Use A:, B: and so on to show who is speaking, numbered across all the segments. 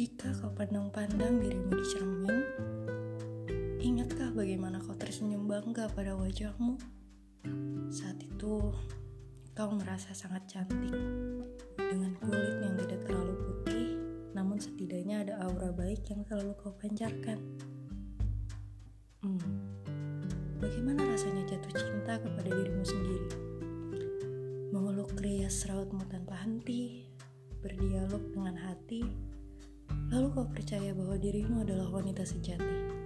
A: Jika kau pandang-pandang dirimu di cermin, ingatkah bagaimana kau tersenyum bangga pada wajahmu? Saat itu, kau merasa sangat cantik dengan kulit yang tidak terlalu putih, namun setidaknya ada aura baik yang selalu kau pancarkan. Hmm, bagaimana rasanya jatuh cinta kepada dirimu sendiri? Memeluk rias rautmu tanpa henti, berdialog dengan hati lalu kau percaya bahwa dirimu adalah wanita sejati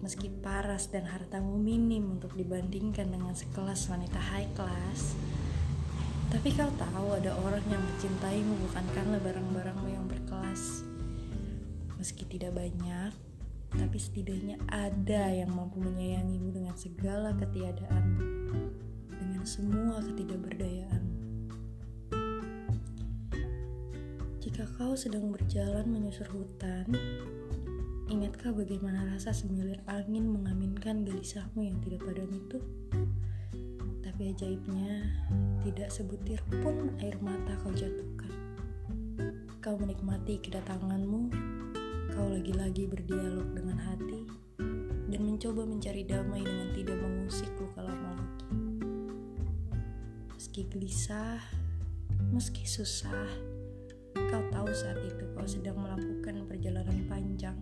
A: meski paras dan hartamu minim untuk dibandingkan dengan sekelas wanita high class. Tapi kau tahu ada orang yang mencintaimu bukan karena barang-barangmu yang berkelas. Meski tidak banyak, tapi setidaknya ada yang mampu menyayangimu dengan segala ketiadaanmu, dengan semua ketidakberdayaan. Jika kau sedang berjalan menyusur hutan, Ingatkah bagaimana rasa semilir angin mengaminkan gelisahmu yang tidak padam itu? Tapi ajaibnya, tidak sebutir pun air mata kau jatuhkan. Kau menikmati kedatanganmu, kau lagi-lagi berdialog dengan hati, dan mencoba mencari damai dengan tidak mengusik luka lama lagi. Meski gelisah, meski susah, kau tahu saat itu kau sedang melakukan perjalanan panjang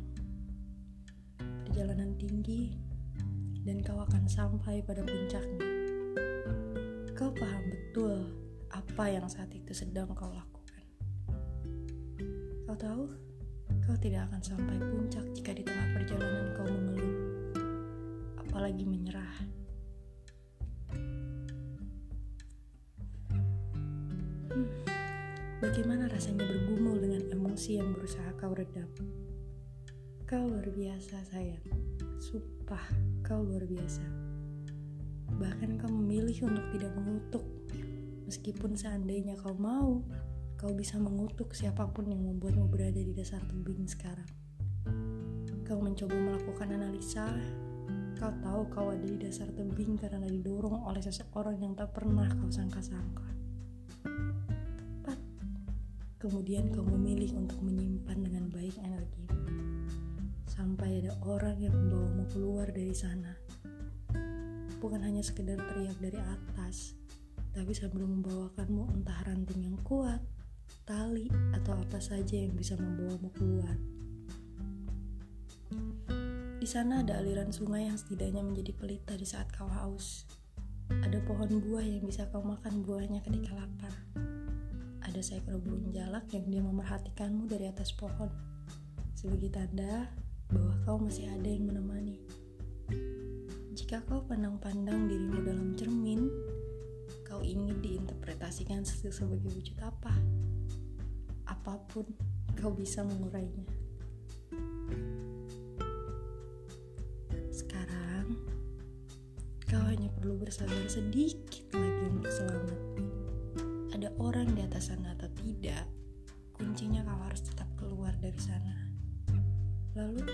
A: perjalanan tinggi dan kau akan sampai pada puncaknya. Kau paham betul apa yang saat itu sedang kau lakukan. Kau tahu, kau tidak akan sampai puncak jika di tengah perjalanan kau mengeluh, apalagi menyerah. Hmm, bagaimana rasanya bergumul dengan emosi yang berusaha kau redam? Kau luar biasa sayang. Sumpah kau luar biasa. Bahkan kau memilih untuk tidak mengutuk. Meskipun seandainya kau mau Kau bisa mengutuk siapa pun yang membuatmu berada di dasar tebing sekarang. Kau mencoba melakukan analisa. Kau tahu kau ada di dasar tebing karena didorong oleh seseorang yang tak pernah kau sangka-sangka Kemudian kau memilih untuk menyimpan dengan baik energimu sampai ada orang yang membawamu keluar dari sana. Bukan hanya sekedar teriak dari atas, tapi sambil membawakanmu entah ranting yang kuat, tali, atau apa saja yang bisa membawamu keluar. Di sana ada aliran sungai yang setidaknya menjadi pelita di saat kau haus. Ada pohon buah yang bisa kau makan buahnya ketika lapar. Ada seekor burung jalak yang dia memerhatikanmu dari atas pohon. Sebagai tanda bahwa kau masih ada yang menemani. Jika kau pandang-pandang dirimu dalam cermin, kau ingin diinterpretasikan sebagai wujud apa? Apa pun, kau bisa mengurainya. Sekarang, kau hanya perlu bersabar sedikit lagi untuk selamat. Orang di atas sana atau tidak, kuncinya kau harus tetap keluar dari sana. Lalu,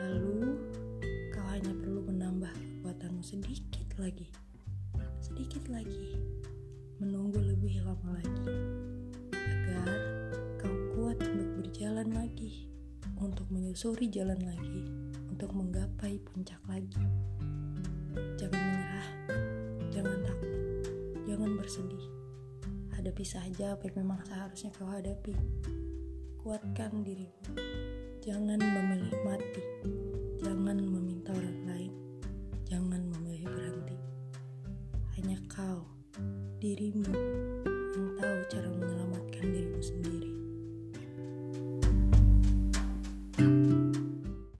A: lalu kau hanya perlu menambah kekuatanmu sedikit lagi, sedikit lagi, menunggu lebih lama lagi, agar kau kuat untuk berjalan lagi, untuk menyusuri jalan lagi, untuk menggapai puncak lagi. Jangan menyerah, jangan takut, jangan bersedih. Hadapi saja apa yang memang seharusnya kau hadapi. Kuatkan dirimu. Jangan memilih mati, jangan meminta orang lain, jangan memilih berhenti. Hanya kau, dirimu, yang tahu cara menyelamatkan dirimu sendiri.